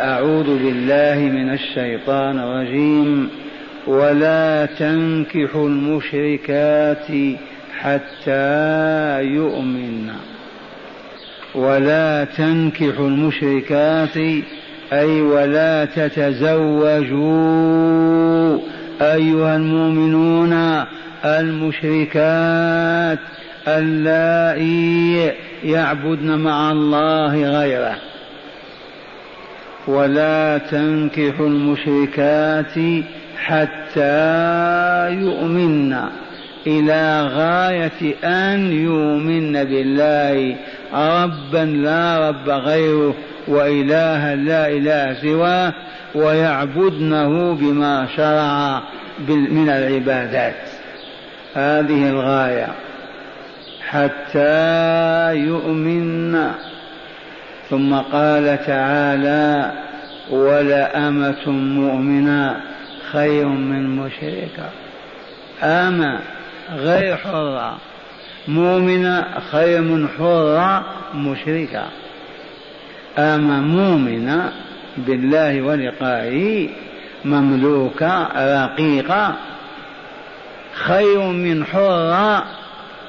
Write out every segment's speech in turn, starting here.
أعوذ بالله من الشيطان الرجيم ولا تنكحوا المشركات حتى يؤمن. ولا تنكحوا المشركات أي ولا تتزوجوا أيها المؤمنون المشركات اللائي يعبدن مع الله غيره. ولا تنكحوا المشركات حتى يؤمن إلى غاية أن يؤمن بالله ربا لا رب غيره وإلها لا إله سواه ويعبدنه بما شرع من العبادات. هذه الغاية. حتى يؤمن ثم قال تعالى ولأمة مؤمنة خير من مشركة. أما غير حرة. مؤمنة خير من حرة مشركة. أما مؤمنة بالله ولقائه مملوكة رقيقة. خير من حرة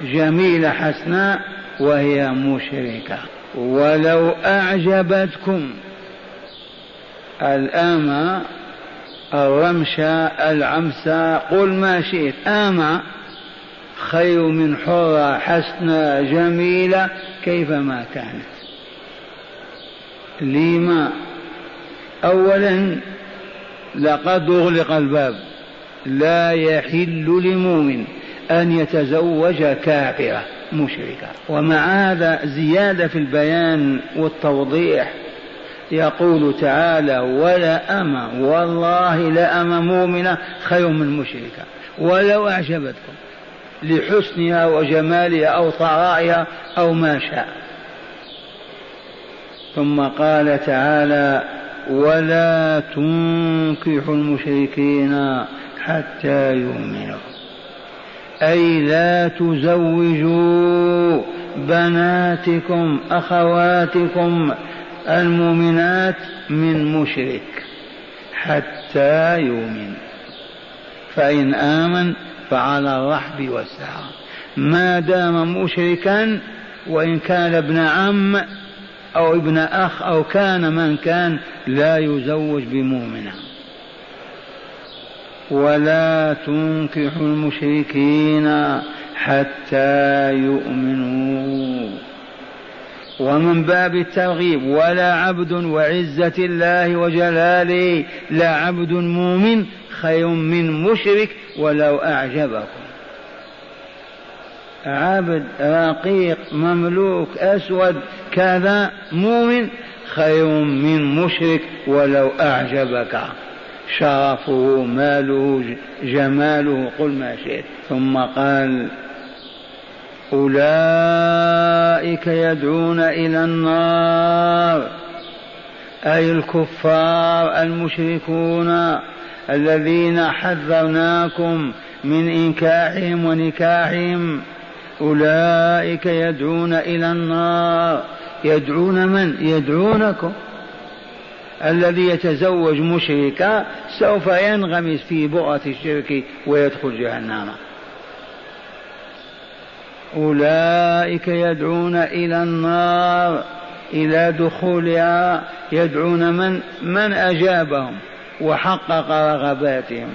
جميلة حسناء وهي مشركة. ولو أعجبتكم الأمة الرمشة العمسة قل ما شئت. أما خير من حرة حسنة جميلة كيفما كانت. لما؟ أولا لقد أغلق الباب. لا يحل لمؤمن أن يتزوج كافرة. مشركة ومع هذا زيادة في البيان والتوضيح. يقول تعالى ولا أما والله لا أما مؤمنة خير من مشركة. ولو أعجبتكم لحسنها وجمالها أو طرائها أو ما شاء. ثم قال تعالى ولا تنكحوا المشركين حتى يؤمنوا. أي لا تزوجوا بناتكم أخواتكم المؤمنات من مشرك حتى يؤمن. فإن آمن فعلى الرحب والسعة ما دام مشركا وإن كان ابن عم أو ابن أخ أو كان من كان لا يزوج بمؤمنة. ولا تنكحوا المشركين حتى يؤمنوا. ومن باب الترغيب ولا عبد وعزة الله وجلاله لا عبد مؤمن خير من مشرك ولو أعجبكم. عبد رقيق مملوك أسود كذا مؤمن خير من مشرك ولو أعجبك. شرفه ماله جماله قل ما شئت. ثم قال أولئك يدعون إلى النار أي الكفار المشركون الذين حذرناكم من إنكاحهم ونكاحهم. أولئك يدعون إلى النار. يدعون من؟ يدعونكم. الذي يتزوج مشركا سوف ينغمس في بؤرة الشرك ويدخل جهنم. أولئك يدعون إلى النار إلى دخولها يدعون من من أجابهم وحقق رغباتهم.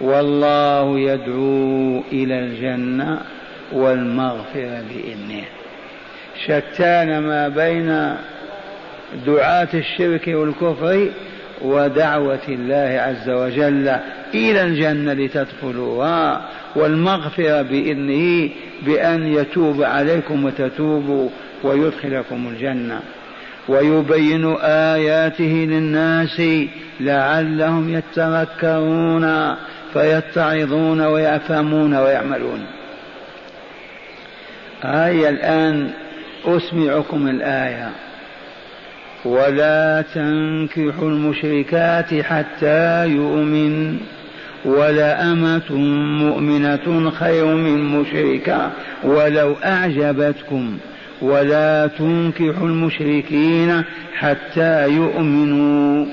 والله يدعو إلى الجنة والمغفرة بإذنه. شتان ما بين دعاة الشرك والكفر ودعوة الله عز وجل إلى الجنة لتدخلوها والمغفرة بإذنه بأن يتوب عليكم وتتوبوا ويدخلكم الجنة. ويبين آياته للناس لعلهم يتذكرون فيتعظون ويفهمون ويعملون. آية الآن أسمعكم الآية. ولا تنكحوا المشركات حتى يؤمن ولأمة مؤمنة خير من مشركة ولو أعجبتكم ولا تنكحوا المشركين حتى يؤمنوا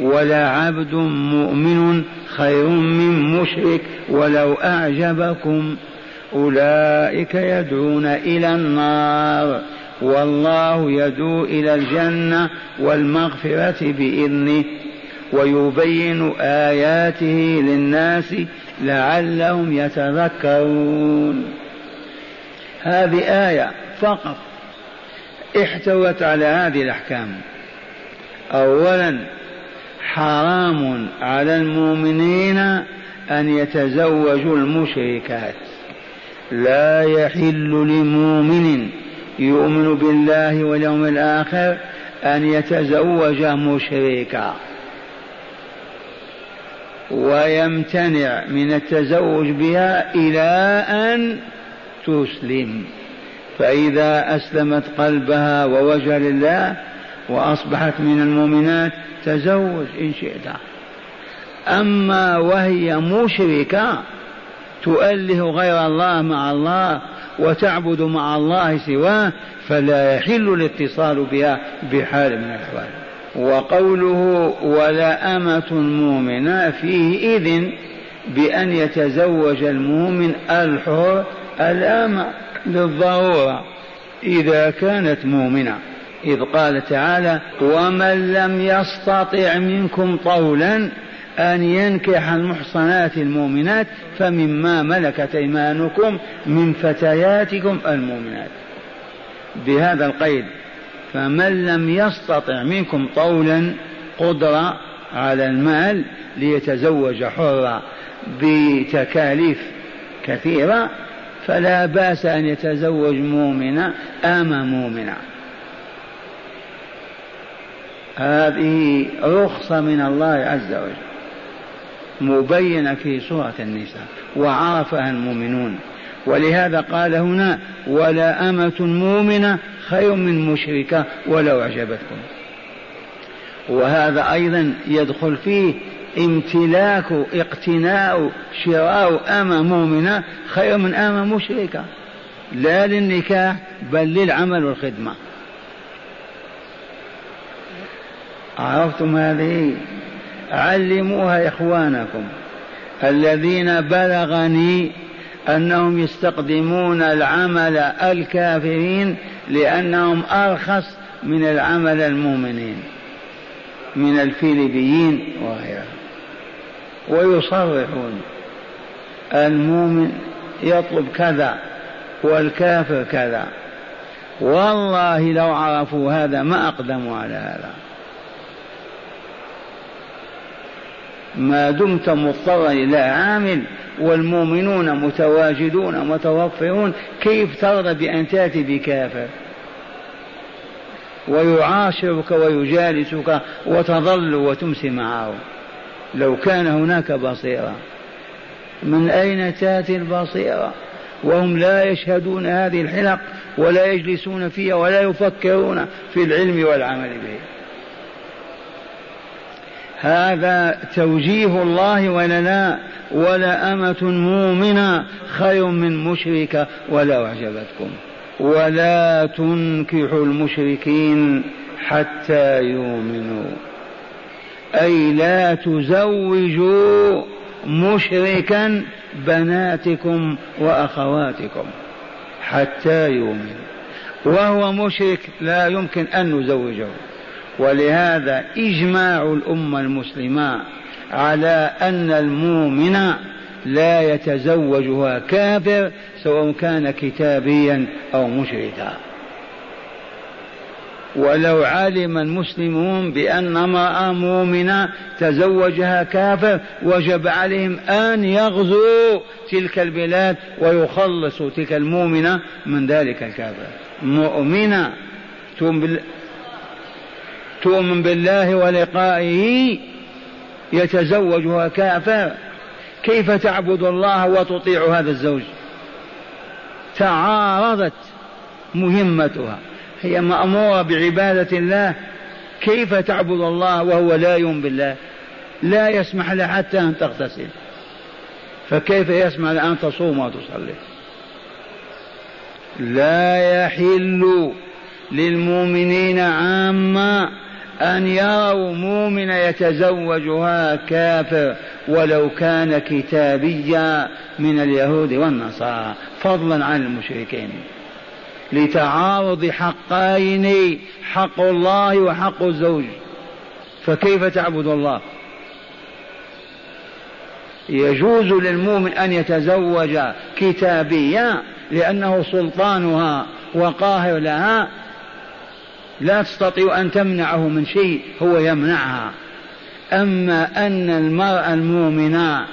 ولا عبد مؤمن خير من مشرك ولو أعجبكم أولئك يدعون إلى النار والله يدعو إلى الجنة والمغفرة بإذنه ويبين آياته للناس لعلهم يتذكرون. هذه آية فقط احتوت على هذه الأحكام. أولا حرام على المؤمنين أن يتزوجوا المشركات. لا يحل لمؤمن يؤمن بالله واليوم الآخر أن يتزوج مشركا. ويمتنع من التزوج بها إلى أن تسلم. فإذا أسلمت قلبها ووجه لله وأصبحت من المؤمنات تزوج إن شئت. أما وهي مشركة تؤله غير الله مع الله وتعبد مع الله سواه فلا يحل الاتصال بها بحال من الأحوال. وقوله ولا أمة مؤمنة فيه إذن بأن يتزوج المؤمن الحر الأمة للضرورة إذا كانت مؤمنة. إذ قال تعالى ومن لم يستطع منكم طولا أن ينكح المحصنات المؤمنات فمما ملكت أيمانكم من فتياتكم المؤمنات. بهذا القيد فمن لم يستطع منكم طولا قدرة على المال ليتزوج حرة بتكاليف كثيرة فلا بأس أن يتزوج مؤمنة أما مؤمنة. هذه رخصة من الله عز وجل. مبينة في سورة النساء وعرفها المؤمنون. ولهذا قال هنا ولا أمة مؤمنة خير من مشركة ولو أعجبتكم. وهذا أيضا يدخل فيه امتلاك اقتناء شراء أمة مؤمنة خير من أمة مشركة. لا للنكاح بل للعمل والخدمة. عرفتم هذه؟ علموها إخوانكم. الذين بلغني أنهم يستقدمون العمل الكافرين لأنهم أرخص من العمل المؤمنين من الفيلبيين وغيرها ويصرحون المؤمن يطلب كذا والكافر كذا. والله لو عرفوا هذا ما أقدموا على هذا. ما دمت مضطرا إلى عامل والمؤمنون متواجدون متوفرون كيف ترضى بأن تأتي بكافر ويعاشرك ويجالسك وتظل وتمسي معه. لو كان هناك بصيرة. من أين تأتي البصيرة؟ وهم لا يشهدون هذه الحلق ولا يجلسون فيها ولا يفكرون في العلم والعمل به. هذا توجيه الله ولا لا ولا أمة مؤمنة خير من مشركة ولو أعجبتكم. ولا تنكحوا المشركين حتى يؤمنوا. أي لا تزوجوا مشركا بناتكم وأخواتكم حتى يؤمنوا. وهو مشرك لا يمكن أن نزوجه. ولهذا إجماع الأمة المسلمة على أن المؤمن لا يتزوجها كافر سواء كان كتابيا أو مشركا. ولو علم المسلمون بأن امرأة مؤمنة تزوجها كافر وجب عليهم أن يغزوا تلك البلاد ويخلصوا تلك المؤمنة من ذلك الكافر. مؤمنة تؤمن بالله ولقائه يتزوجها كافر كيف تعبد الله وتطيع هذا الزوج؟ تعارضت مهمتها هي مأمورة بعبادة الله كيف تعبد الله وهو لا يؤمن بالله؟ لا يسمح لها حتى أن تغتسل. فكيف يسمح لها أن تصوم وتصلي؟ لا يحل للمؤمنين عامة أن يروا مؤمن يتزوجها كافر ولو كان كتابيا من اليهود والنصارى. فضلا عن المشركين. لتعارض حقين حق الله وحق الزوج. فكيف تعبد الله؟ يجوز للمؤمن أن يتزوج كتابيا لأنه سلطانها وقاهر لها لا تستطيع أن تمنعه من شيء هو يمنعها. أما أن المرأة المؤمنة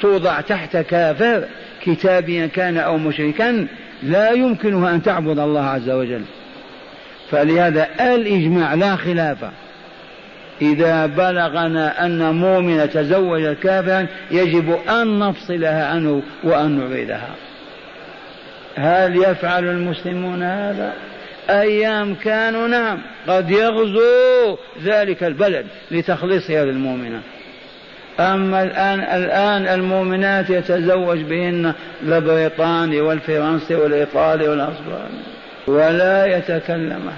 توضع تحت كافر كتابيا كان أو مشركا لا يمكنها أن تعبد الله عز وجل. فلهذا الإجماع لا خلاف. إذا بلغنا أن مؤمنة تزوجت كافرا يجب أن نفصلها عنه وأن نعيدها. هل يفعل المسلمون هذا؟ أيام كانوا نعم قد يغزو ذلك البلد لتخليصها للمؤمنة أما الآن الآن المؤمنات يتزوج بهن البريطاني والفرنسي والإيطالي والأسباني. ولا يتكلمها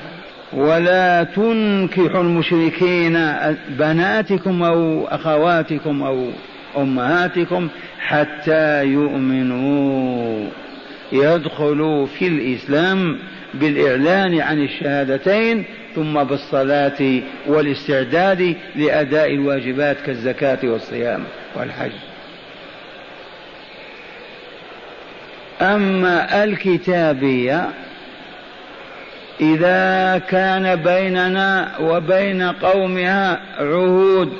ولا تنكحوا المشركين بناتكم أو أخواتكم أو أمهاتكم حتى يؤمنوا. يدخلوا في الإسلام بالإعلان عن الشهادتين ثم بالصلاة والاستعداد لأداء الواجبات كالزكاة والصيام والحج. أما الكتابية إذا كان بيننا وبين قومها عهود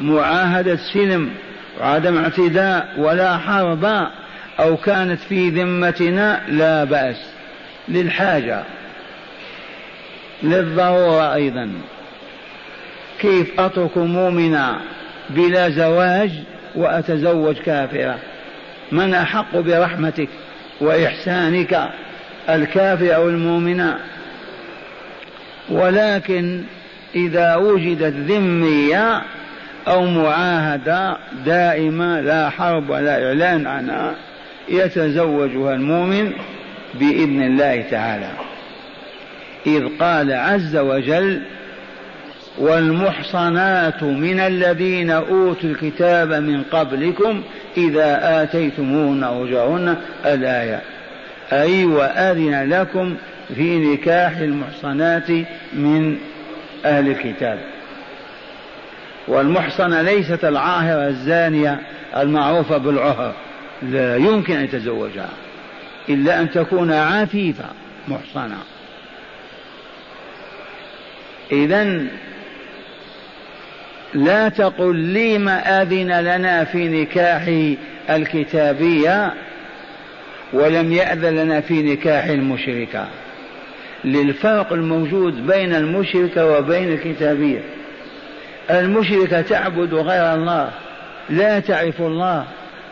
معاهدة سلم وعدم اعتداء ولا حرب أو كانت في ذمتنا لا بأس. للحاجة للضرورة أيضا. كيف أترك مؤمنا بلا زواج وأتزوج كافرة؟ من أحق برحمتك وإحسانك الكافر أو المؤمن؟ ولكن إذا وجدت ذمية أو معاهدة دائمة لا حرب ولا إعلان عنها يتزوجها المؤمن بإذن الله تعالى. إذ قال عز وجل والمحصنات من الذين أوتوا الكتاب من قبلكم إذا آتيتموهن أجرهن الآية أي وأذن لكم في نكاح المحصنات من أهل الكتاب. والمحصنة ليست العاهرة الزانية المعروفة بالعهر لا يمكن أن يتزوجها. إلا أن تكون عفيفة محصنة إذا لا تقل لي ما أذن لنا في نكاح الكتابية ولم يأذن لنا في نكاح المشركة. للفرق الموجود بين المشركة وبين الكتابية. المشركة تعبد غير الله لا تعرف الله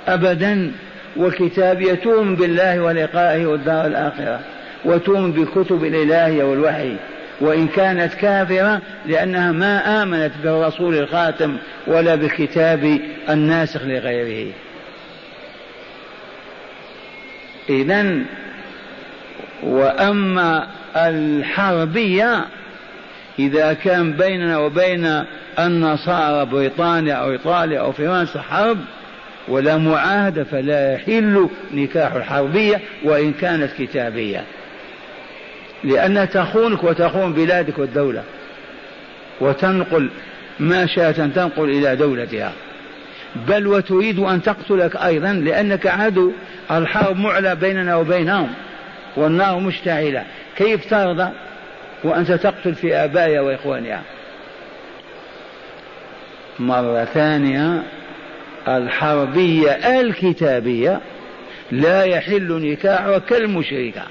أبدا. والكتابية تؤمن بالله ولقائه والدار الآخرة وتؤمن بالكتب الإلهية والوحي. وإن كانت كافرة لأنها ما آمنت بالرسول الخاتم ولا بالكتاب الناسخ لغيره. إذا وأما الحربية إذا كان بيننا وبين النصارى بريطانيا أو إيطاليا أو فرنسا حرب ولا معاهدة فلا يحل نكاح الحربية وإن كانت كتابية. لأنها تخونك وتخون بلادك والدولة. وتنقل ما شاءت أن تنقل إلى دولتها. بل وتريد أن تقتلك أيضا لأنك عدو. الحرب معلى بيننا وبينهم. والنار مشتعلة. كيف ترضى وأنت تقتل في آبائها وإخوانها؟ مرة ثانية. الحربية الكتابية لا يحل نكاحها كالمشركة.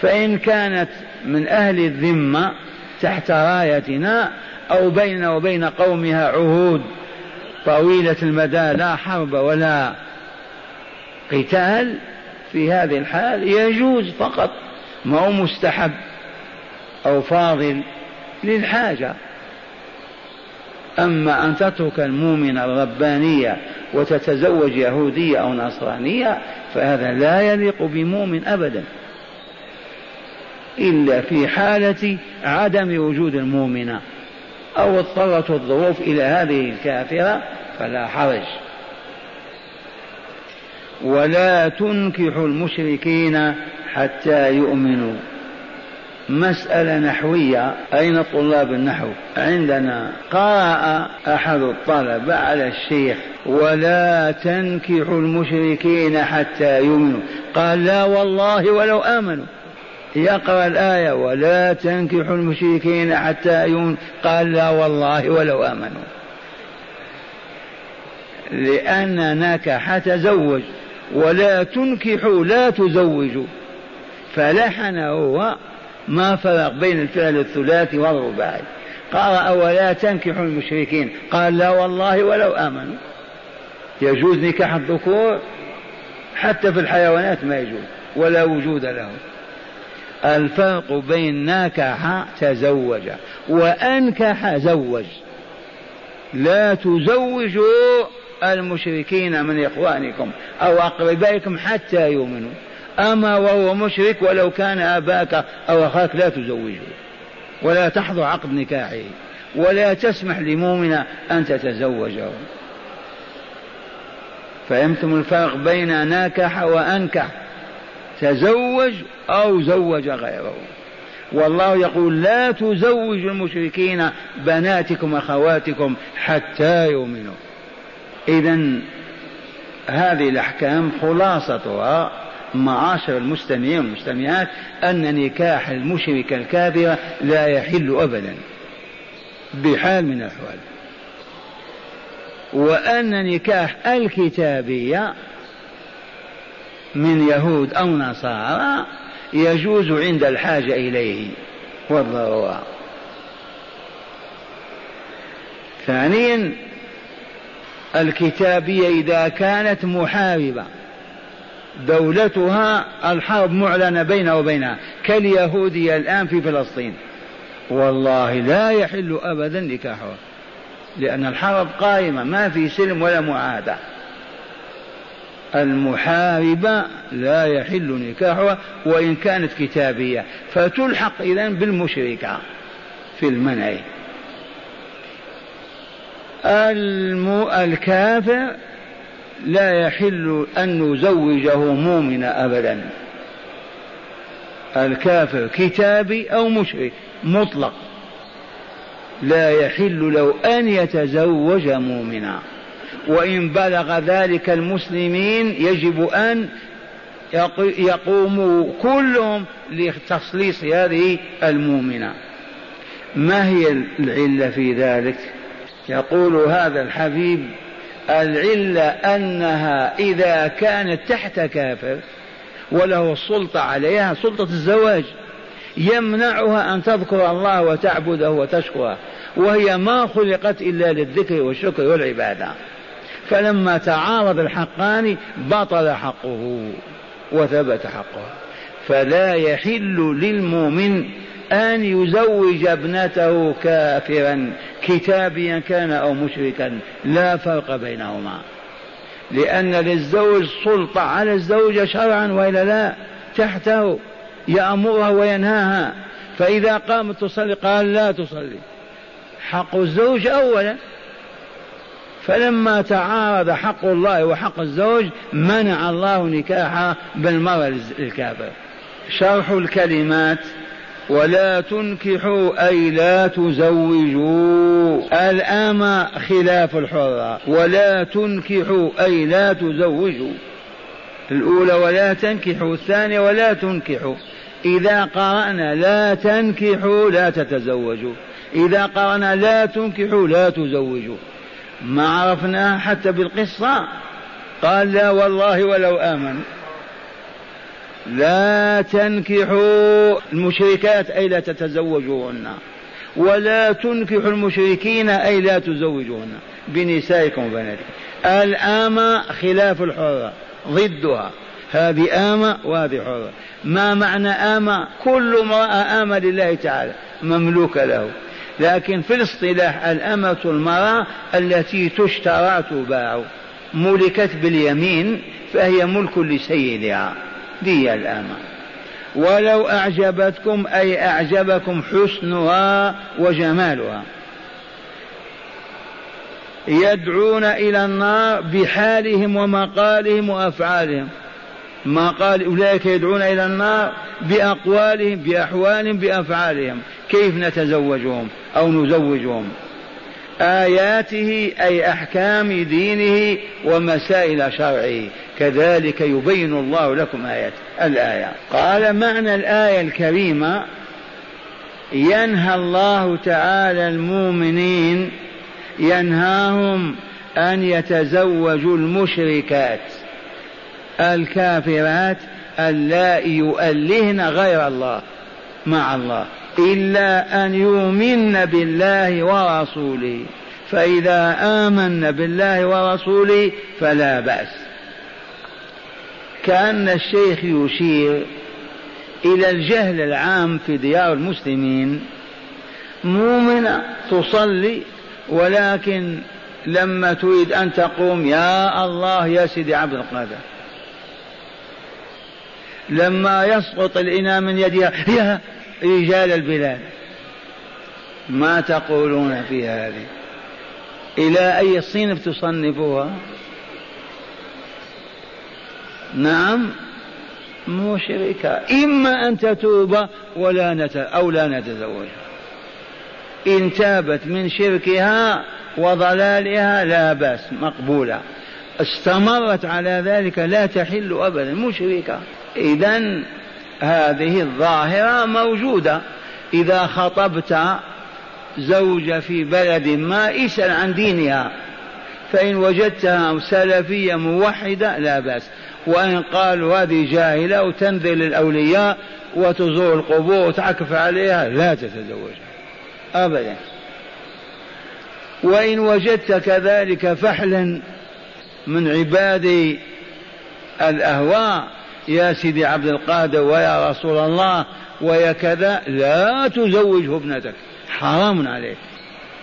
فإن كانت من أهل الذمة تحت رايتنا أو بيننا وبين قومها عهود طويلة المدى لا حرب ولا قتال في هذه الحال يجوز فقط ما هو مستحب أو فاضل للحاجة. أما أن تترك المؤمن الربانية وتتزوج يهودية أو نصرانية فهذا لا يليق بمؤمن أبدا. إلا في حالة عدم وجود المؤمنة أو اضطرت الظروف إلى هذه الكافرة فلا حرج. ولا تنكحوا المشركين حتى يؤمنوا. مسألة نحوية. أين طلاب النحو؟ عندنا قرأ أحد الطلبة على الشيخ ولا تنكحوا المشركين حتى يؤمنوا. قال لا والله ولو آمنوا. يقرأ الآية ولا تنكحوا المشركين حتى يؤمنوا. قال لا والله ولو آمنوا. لأن نكح تزوج ولا تنكحوا لا تزوجوا. فلحن هو ما فرق بين الفعل الثلاثي والرباعي. قال ولا تنكحوا المشركين. قال لا والله ولو آمنوا. يجوز نكاح الذكور حتى في الحيوانات ما يجوز ولا وجود له الفرق بين نكح تزوج وأنكح زوج. لا تزوجوا المشركين من إخوانكم أو أقربائكم حتى يؤمنوا. أما وهو مشرك ولو كان أباك أو أخاك لا تزوجه. ولا تحضر عقد نكاحه. ولا تسمح لمؤمنة أن تتزوجه. فهمتم الفرق بين ناكح وأنكح؟ تزوج أو زوج غيره. والله يقول لا تزوجوا المشركين بناتكم أخواتكم حتى يؤمنوا. إذا هذه الأحكام خلاصتها معاشر المستمعين والمستمعات أن نكاح المشرك الكافر لا يحل أبدا بحال من الأحوال. وأن نكاح الكتابية من يهود أو نصارى يجوز عند الحاجة إليه. والضرورة ثانيا الكتابية إذا كانت محاربة. دولتها الحرب معلنة بينها وبينها كاليهودية الآن في فلسطين. والله لا يحل أبدا نكاحها لأن الحرب قائمة ما في سلم ولا معاهدة. المحاربة لا يحل نكاحها وإن كانت كتابية فتلحق إذا بالمشركة في المنع. الكافر لا يحل أن نزوجه مؤمنا أبدا. الكافر كتابي أو مشرك مطلق. لا يحل له أن يتزوج مؤمنا. وإن بلغ ذلك المسلمين يجب أن يقوموا كلهم لتخليص هذه المؤمنة. ما هي العلة في ذلك؟ يقول هذا الحبيب العلة أنها إذا كانت تحت كافر وله السلطة عليها سلطة الزواج يمنعها أن تذكر الله وتعبده وتشكره وهي ما خلقت إلا للذكر والشكر والعبادة. فلما تعارض الحقان بطل حقه وثبت حقه. فلا يحل للمؤمن أن يزوج ابنته كافرا. كتابيا كان أو مشركا لا فرق بينهما. لأن للزوج سلطة على الزوجة شرعا وإلا لا تحته يأمرها وينهاها. فإذا قامت تصلي قال لا تصلي. حق الزوج أولا. فلما تعارض حق الله وحق الزوج منع الله نكاحها بالمرأة الكافر. شرح الكلمات. ولا تنكحوا أي لا تزوجوا. الأمة خلاف الحرة. ولا تنكحوا أي لا تزوجوا. الأولى ولا تنكحوا الثانية ولا تنكحوا. إذا قرأنا لا تنكحوا لا تتزوجوا. إذا قرأنا لا تنكحوا لا تزوجوا. ما عرفناها حتى بالقصة. قال لا والله ولو آمنوا لا تنكحوا المشركات أي لا تتزوجوهن ولا تنكحوا المشركين أي لا تزوجوهن بنسائكم وبناتكم. الآمة خلاف الحرة ضدها. هذه آمة وهذه حرة. ما معنى آمة كل امرأة آمة لله تعالى مملوكة له. لكن في الاصطلاح الأمة المرأة التي تشترى تباع ملكت باليمين فهي ملك لسيدها. دي الأمة ولو أعجبتكم أي أعجبكم حسنها وجمالها. يدعون إلى النار بحالهم ومقالهم وأفعالهم. ما قال أولئك يدعون إلى النار بأقوالهم بأحوالهم بأفعالهم. كيف نتزوجهم أو نزوجهم؟ آياته أي أحكام دينه ومسائل شرعه. كذلك يبين الله لكم آيات. الآية. قال معنى الآية الكريمة ينهى الله تعالى المؤمنين ينهاهم أن يتزوجوا المشركات الكافرات اللائي يؤلهن غير الله مع الله إلا أن يؤمن بالله ورسوله. فإذا آمن بالله ورسوله فلا بأس. كأن الشيخ يشير إلى الجهل العام في ديار المسلمين. مؤمنة تصلي ولكن لما تريد أن تقوم يا الله يا سيدي عبد القادر. لما يسقط الإناء من يدها يا رجال البلاد. ما تقولون في هذه؟ إلى أي صنف تصنفوها نعم مشركة إما أن تتوب ولا نت... أو لا نتزوجها إن تابت من شركها وضلالها لا بأس مقبولة. استمرت على ذلك لا تحل أبدا مشركة إذا هذه الظاهرة موجودة. إذا خطبت زوجة في بلد ما اسأل عن دينها فإن وجدتها سلفية موحدة لا بأس. وإن قالوا هذه جاهلة وتنذر للأولياء وتزور القبور وتعكف عليها لا تتزوجها أبدا. وإن وجدت كذلك فحلا من عباد الأهواء يا سيدي عبد القادر ويا رسول الله ويا كذا لا تزوجه ابنتك. حرام عليك.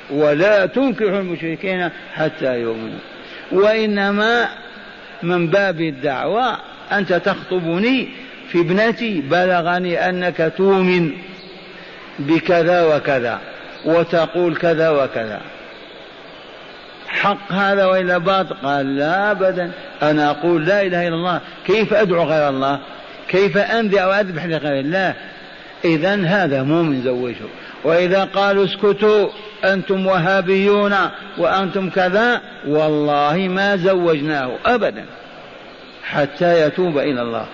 ولا تنكح المشركين حتى يؤمنوا. وإنما من باب الدعوة أنت تخطبني في ابنتي بلغني أنك تؤمن بكذا وكذا وتقول كذا وكذا. حق هذا وإلا باطل؟ قال لا أبدا. أنا أقول لا إله إلا الله. كيف أدعو غير الله؟ كيف أنذر أو أذبح لغير الله؟ إذا هذا مؤمن زوجه. وإذا قالوا اسكتوا أنتم وهابيون وأنتم كذا والله ما زوجناه أبدا حتى يتوب إلى الله.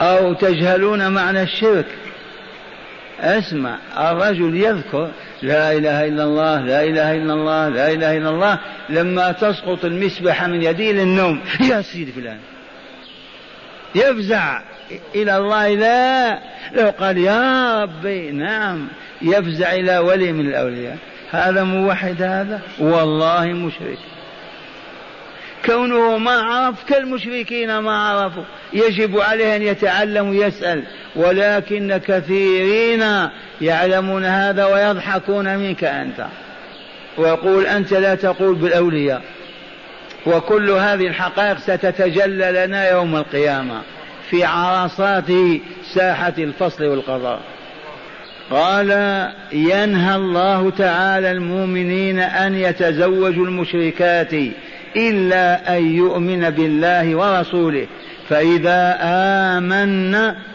أو تجهلون معنى الشرك؟ اسمع الرجل يذكر لا إله إلا الله لا إله إلا الله لا إله إلا الله لما تسقط المسبحه من يديه للنوم. يا سيدي فلان يفزع. إلى الله لا. لو قال يا ربي نعم يفزع إلى ولي من الأولياء. هذا موحد هذا والله مشرك. كونه ما عرف كالمشركين ما عرفوا. يجب عليه أن يتعلم ويسأل. ولكن كثيرين يعلمون هذا ويضحكون منك أنت. ويقول أنت لا تقول بالأولياء. وكل هذه الحقائق ستتجلى لنا يوم القيامة. في عرصات ساحة الفصل والقضاء. قال ينهى الله تعالى المؤمنين أن يتزوجوا المشركات إلا أن يؤمن بالله ورسوله فإذا آمن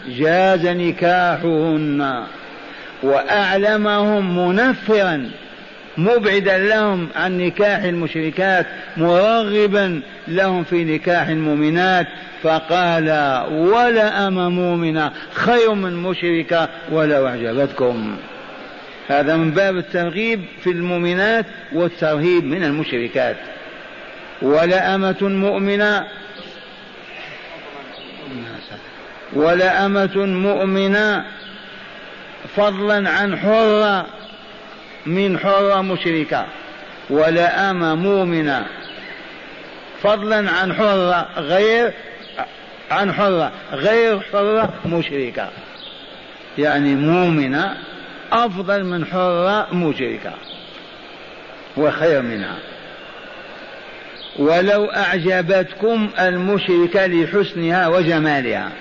جاز نكاحهن. وأعلمهم منفرا مبعدا لهم عن نكاح المشركات مرغبا لهم في نكاح المؤمنات. فقال ولا أم مؤمنة خير من مشركة ولو أعجبتكم. هذا من باب الترغيب في المؤمنات والترهيب من المشركات. ولأمة مؤمنة ولأمة مؤمنة فضلا عن حرة من حرة مشركة ولأمة مؤمنة فضلا عن حرة غير عن حرة غير حرة مشركة يعني مؤمنة أفضل من حرة مشركة وخير منها. ولو أعجبتكم المشركة لحسنها وجمالها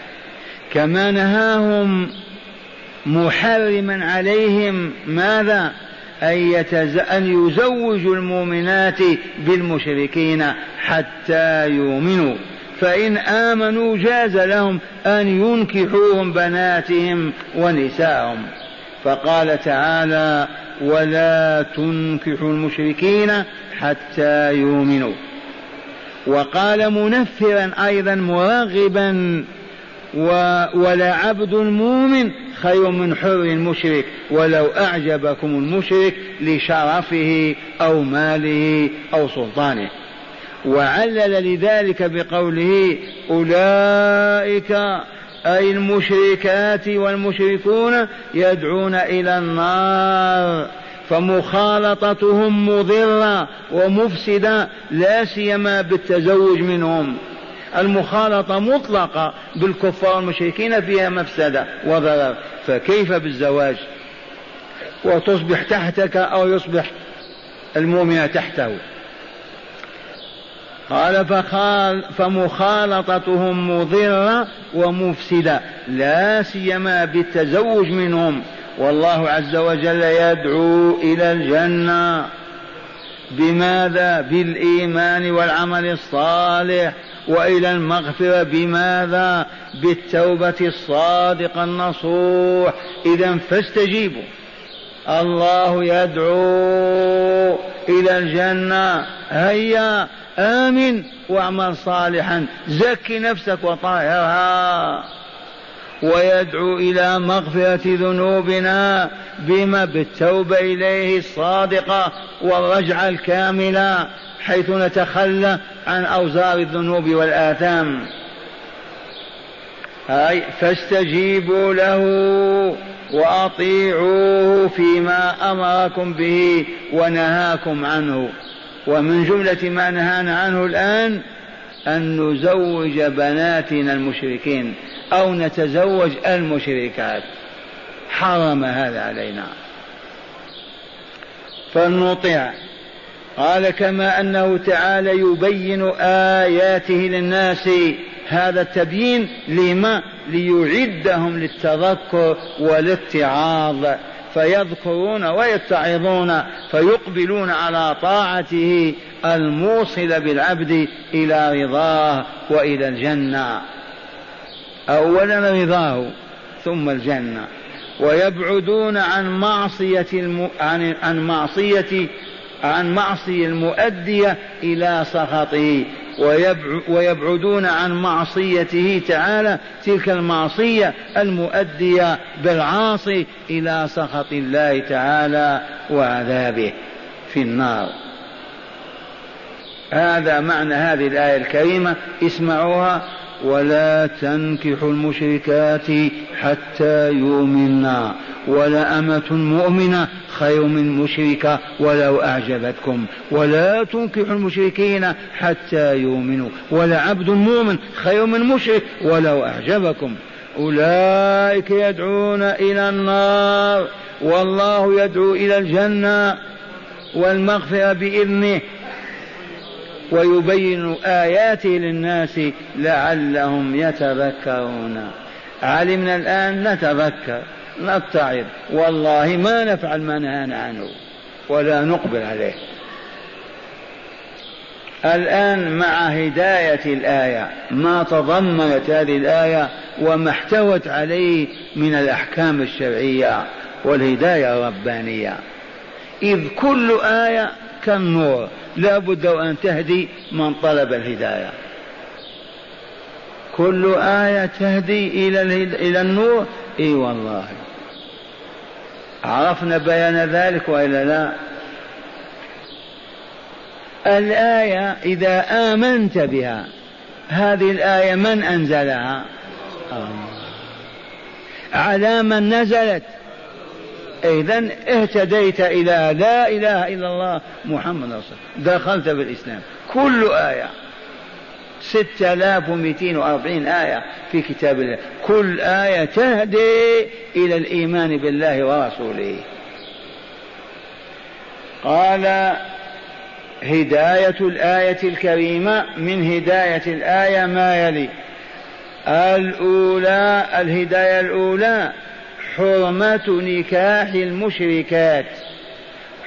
كما نهاهم محرما عليهم ماذا؟ أن, يتز... أن يزوجوا المؤمنات بالمشركين حتى يؤمنوا. فإن آمنوا جاز لهم أن ينكحوهم بناتهم ونساءهم. فقال تعالى ولا تنكحوا المشركين حتى يؤمنوا. وقال منفرا أيضا مرغبا ولا عبد مؤمن خير من حر مشرك ولو أعجبكم المشرك لشرفه أو ماله أو سلطانه. وعلل لذلك بقوله أولئك أي المشركات والمشركون يدعون إلى النار فمخالطتهم مضرة ومفسدة لا سيما بالتزوج منهم. المخالطة مطلقة بالكفار والمشركين فيها مفسدة وضرر. فكيف بالزواج؟ وتصبح تحتك أو يصبح المؤمن تحته. قال فخال فمخالطتهم مضرة ومفسدة لا سيما بالتزوج منهم. والله عز وجل يدعو إلى الجنة. بماذا بالإيمان والعمل الصالح وإلى المغفرة بماذا بالتوبة الصادقة النصوح. اذا فاستجيبوا. الله يدعو إلى الجنة. هيا آمن واعمل صالحا. زك نفسك وطهرها. ويدعو إلى مغفرة ذنوبنا بما بالتوبة إليه الصادقة والرجعة الكاملة حيث نتخلى عن أوزار الذنوب والآثام. أي فاستجيبوا له وأطيعوه فيما أمركم به ونهاكم عنه. ومن جملة ما نهانا عنه الآن أن نزوج بناتنا المشركين أو نتزوج المشركات. حرم هذا علينا. فلنطيع قال كما أنه تعالى يبين آياته للناس هذا التبيين لما؟ ليعدهم للتذكر والاتعاظ. فيذكرون ويتعظون فيقبلون على طاعته الموصل بالعبد إلى رضاه وإلى الجنة. اولا رضاه ثم الجنة. ويبعدون عن معصية الم... عن عن معصية عن معصية المؤدية إلى سخطه. ويبعدون عن معصيته تعالى تلك المعصية المؤدية بالعاصي إلى سخط الله تعالى وعذابه في النار. هذا معنى هذه الآية الكريمة اسمعوها ولا تنكحوا المشركات حتى يؤمنا. ولأمة مؤمنة خير من مشركة ولو أعجبتكم. ولا تنكحوا المشركين حتى يؤمنوا. ولعبد مؤمن خير من مشرك ولو أعجبكم. أولئك يدعون إلى النار. والله يدعو إلى الجنة والمغفرة بإذنه. ويبين آياته للناس لعلهم يتذكرون. علمنا الآن نتذكر نتعظ والله ما نفعل ما نهانا عنه ولا نقبل عليه. الآن مع هداية الآية ما تضمنت هذه الآية وما احتوت عليه من الأحكام الشرعية والهداية الربانية. إذ كل آية كالنور لا بد أن تهدي من طلب الهداية. كل آية تهدي إلى إلى النور. إي والله. عرفنا بيان ذلك وإلا لا؟ الآية إذا آمنت بها هذه الآية من أنزلها؟ على من نزلت؟ اذا اهتديت إلى لا إله إلا الله محمد رسول دخلت بالاسلام كل ومئتين وأربعين آية في كتاب الله. كل آية تهدي إلى الإيمان بالله ورسوله. قال هداية الآية الكريمة. من هداية الآية ما يلي؟ الأولى الهداية الأولى. حرمة نكاح المشركات.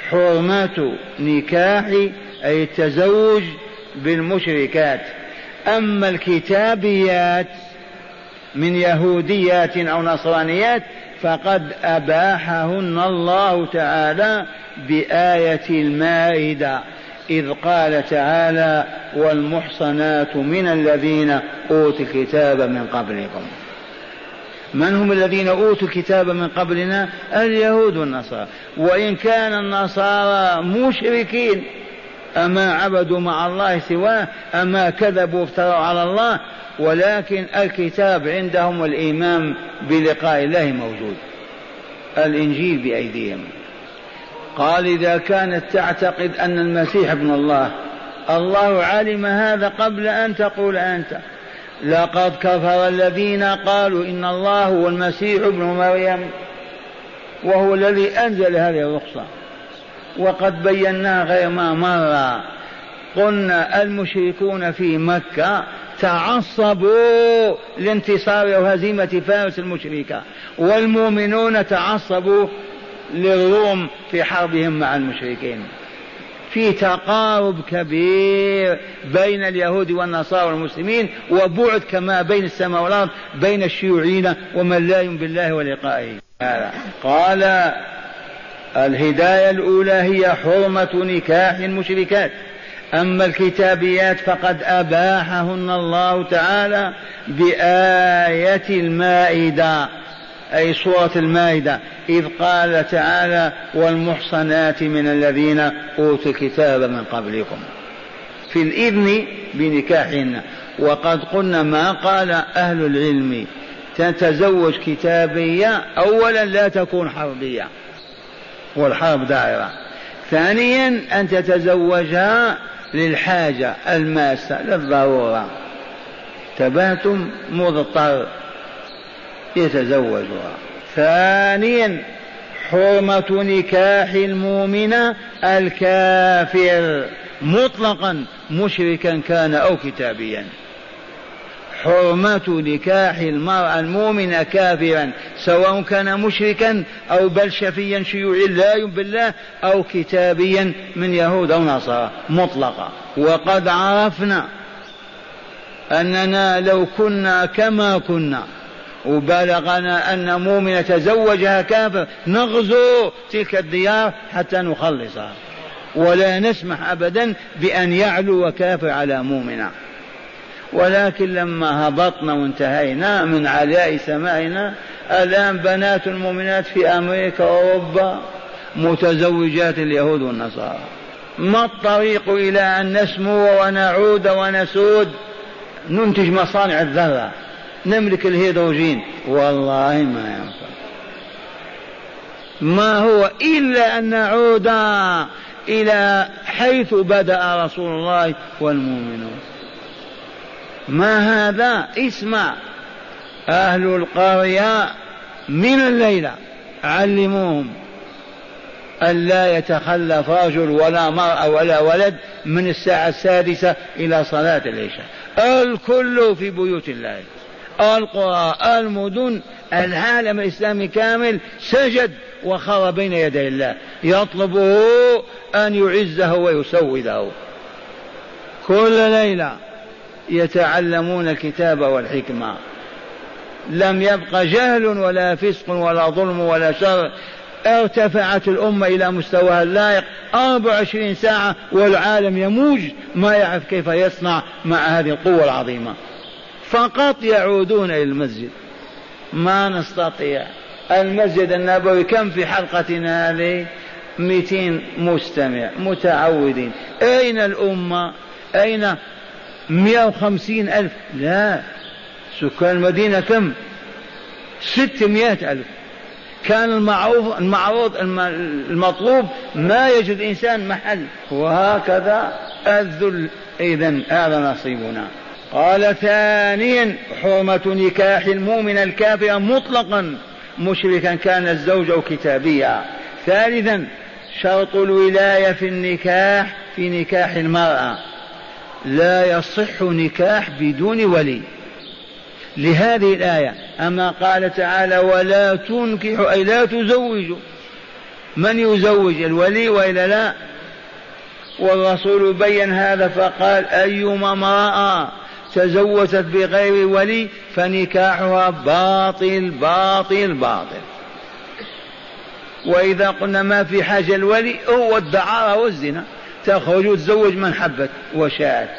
حرمة نكاح أي التزوج بالمشركات. أما الكتابيات من يهوديات أو نصرانيات فقد أباحهن الله تعالى بآية المائدة إذ قال تعالى والمحصنات من الذين أوتوا الكتاب من قبلكم. من هم الذين أوتوا الكتاب من قبلنا؟ اليهود والنصارى. وإن كان النصارى مشركين أما عبدوا مع الله سواه أما كذبوا وافتروا على الله ولكن الكتاب عندهم والإيمان بلقاء الله موجود. الإنجيل بأيديهم. قال إذا كانت تعتقد أن المسيح ابن الله الله علم هذا قبل أن تقول أنت. لقد كفر الذين قالوا إن الله هو المسيح ابن مريم وهو الذي أنزل هذه الرخصة. وقد بيناها غير ما مر. قلنا المشركون في مكة تعصبوا لانتصار وهزيمة فارس المشركة والمؤمنون تعصبوا للروم في حربهم مع المشركين. في تقارب كبير بين اليهود والنصارى والمسلمين وبعد كما بين السماء والأرض بين الشيوعيين ومن لا يؤمن بالله ولقائه. قال الهداية الأولى هي حرمة نكاح المشركات. أما الكتابيات فقد أباحهن الله تعالى بآية المائدة. أي سورة المائدة إذ قال تعالى والمحصنات من الذين أوتوا الكتاب من قبلكم في الإذن بنكاحهن. وقد قلنا ما قال أهل العلم تتزوج كتابية أولا لا تكون حربية والحرب دائرة. ثانيا أن تتزوجها للحاجة الماسة للضرورة. تباتم مضطر. يتزوجها. ثانيا حرمة نكاح المؤمن الكافر. مطلقا مشركا كان أو كتابيا. حرمة نكاح المرأة المؤمنة كافرا سواء كان مشركا أو بلشفيا شيوعيا لا يؤمن بالله أو كتابيا من يهود أو نصارى. مطلقة. وقد عرفنا أننا لو كنا كما كنا وبلغنا أن مؤمن تزوجها كافر نغزو تلك الديار حتى نخلصها. ولا نسمح أبدا بأن يعلو كافر على مؤمنة. ولكن لما هبطنا وانتهينا من علاء سمائنا الآن بنات المؤمنات في أمريكا وأوروبا متزوجات اليهود والنصارى. ما الطريق إلى أن نسمو ونعود ونسود؟ ننتج مصانع الذرة. نملك الهيدروجين. والله ما ينفع. ما هو إلا أن نعود إلى حيث بدأ رسول الله والمؤمنون. ما هذا؟ اسمع. أهل القرية من الليلة علموهم ألا يتخلف رجل ولا مرأة ولا ولد من الساعة السادسة إلى صلاة العشاء. الكل في بيوت الله. القرى المدن العالم الإسلامي كامل سجد وخر بين يدي الله. يطلبه أن يعزه ويسوده. كل ليلة يتعلمون الكتاب والحكمة. لم يبق جهل ولا فسق ولا ظلم ولا شر. ارتفعت الأمة إلى مستواها اللائق. 24 ساعة والعالم يموج. ما يعرف كيف يصنع مع هذه القوة العظيمة. فقط يعودون إلى المسجد. ما نستطيع. المسجد النبوي كم في حلقتنا هذه؟ 200 مستمع متعودين. أين الأمة؟ أين؟ 150 ألف. لا. سكان المدينة كم؟ 600 ألف. كان المعروف المعروض المطلوب ما يجد إنسان محل. وهكذا الذل إذا هذا نصيبنا. قال ثانيا حرمة نكاح المؤمن الكافر مطلقا مشركا كان الزوج أو كتابيا. ثالثا شرط الولاية في النكاح في نكاح المرأة. لا يصح نكاح بدون ولي. لهذه الآية أما قال تعالى ولا تنكحوا أي لا تزوجوا. من يزوج الولي وإلا لا؟ والرسول بين هذا فقال أيما امرأة تزوجت بغير ولي فنكاحها باطل باطل باطل. وإذا قلنا ما في حاجة الولي هو الدعارة والزنا. تخرج وتزوج من حبت وشاءت.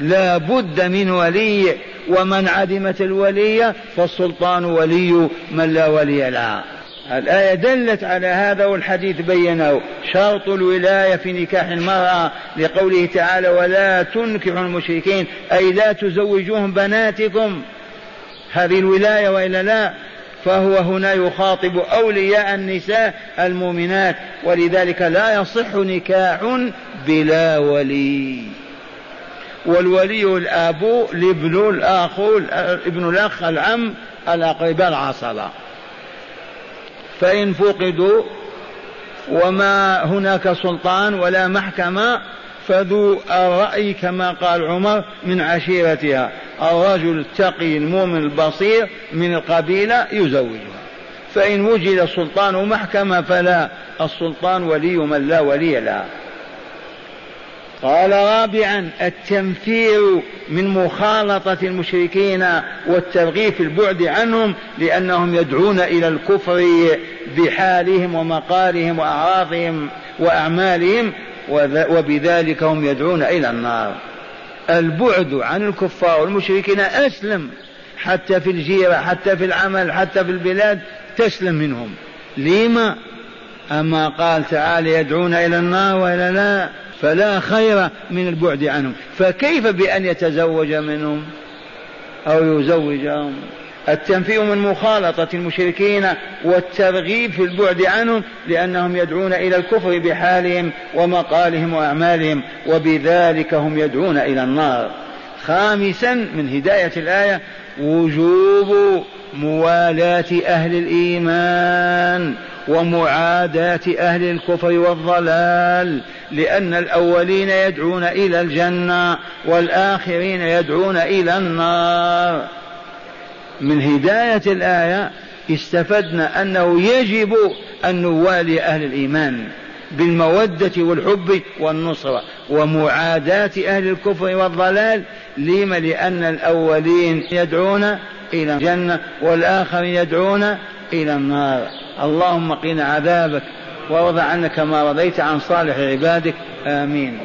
لا بد من ولي ومن عدمت الولية فالسلطان ولي من لا ولي لها الآية دلت على هذا والحديث بينه. شرط الولاية في نكاح المرأة لقوله تعالى ولا تنكحوا المشركين أي لا تزوجوهم بناتكم. هذه الولاية وإلا لا فهو هنا يخاطب أولياء النساء المؤمنات ولذلك لا يصح نكاح بلا ولي. والولي الأب الابن الأخ ابن الأخ العم الأقرباء العصبة. فإن فقدوا وما هناك سلطان ولا محكمة فذو الرأي كما قال عمر من عشيرتها. الرجل التقي المؤمن البصير من القبيلة يزوجها. فإن وجد سلطان ومحكمة فلا السلطان ولي من لا ولي له. قال رابعا التنفير من مخالطة المشركين والترغيب في البعد عنهم لأنهم يدعون إلى الكفر بحالهم ومقالهم وأعراضهم وأعمالهم وبذلك هم يدعون إلى النار. البعد عن الكفار والمشركين أسلم حتى في الجيرة حتى في العمل حتى في البلاد تسلم منهم. لما؟ أما قال تعالى يدعون إلى النار وإلى لا؟ فلا خير من البعد عنهم. فكيف بأن يتزوج منهم أو يزوجهم؟ التنفير من مخالطة المشركين والترغيب في البعد عنهم لأنهم يدعون إلى الكفر بحالهم ومقالهم وأعمالهم وبذلك هم يدعون إلى النار. خامسا من هداية الآية وجوب موالاة أهل الإيمان ومعاداة أهل الكفر والضلال لأن الأولين يدعون إلى الجنة والآخرين يدعون إلى النار. من هداية الآية استفدنا أنه يجب أن نوالي أهل الإيمان. بالمودة والحب والنصرة ومعاداة أهل الكفر والضلال. لما لأن الأولين يدعون إلى الجنة والآخرين يدعون إلى النار. اللهم قنا عذابك وارض عنك ما رضيت عن صالح عبادك. آمين.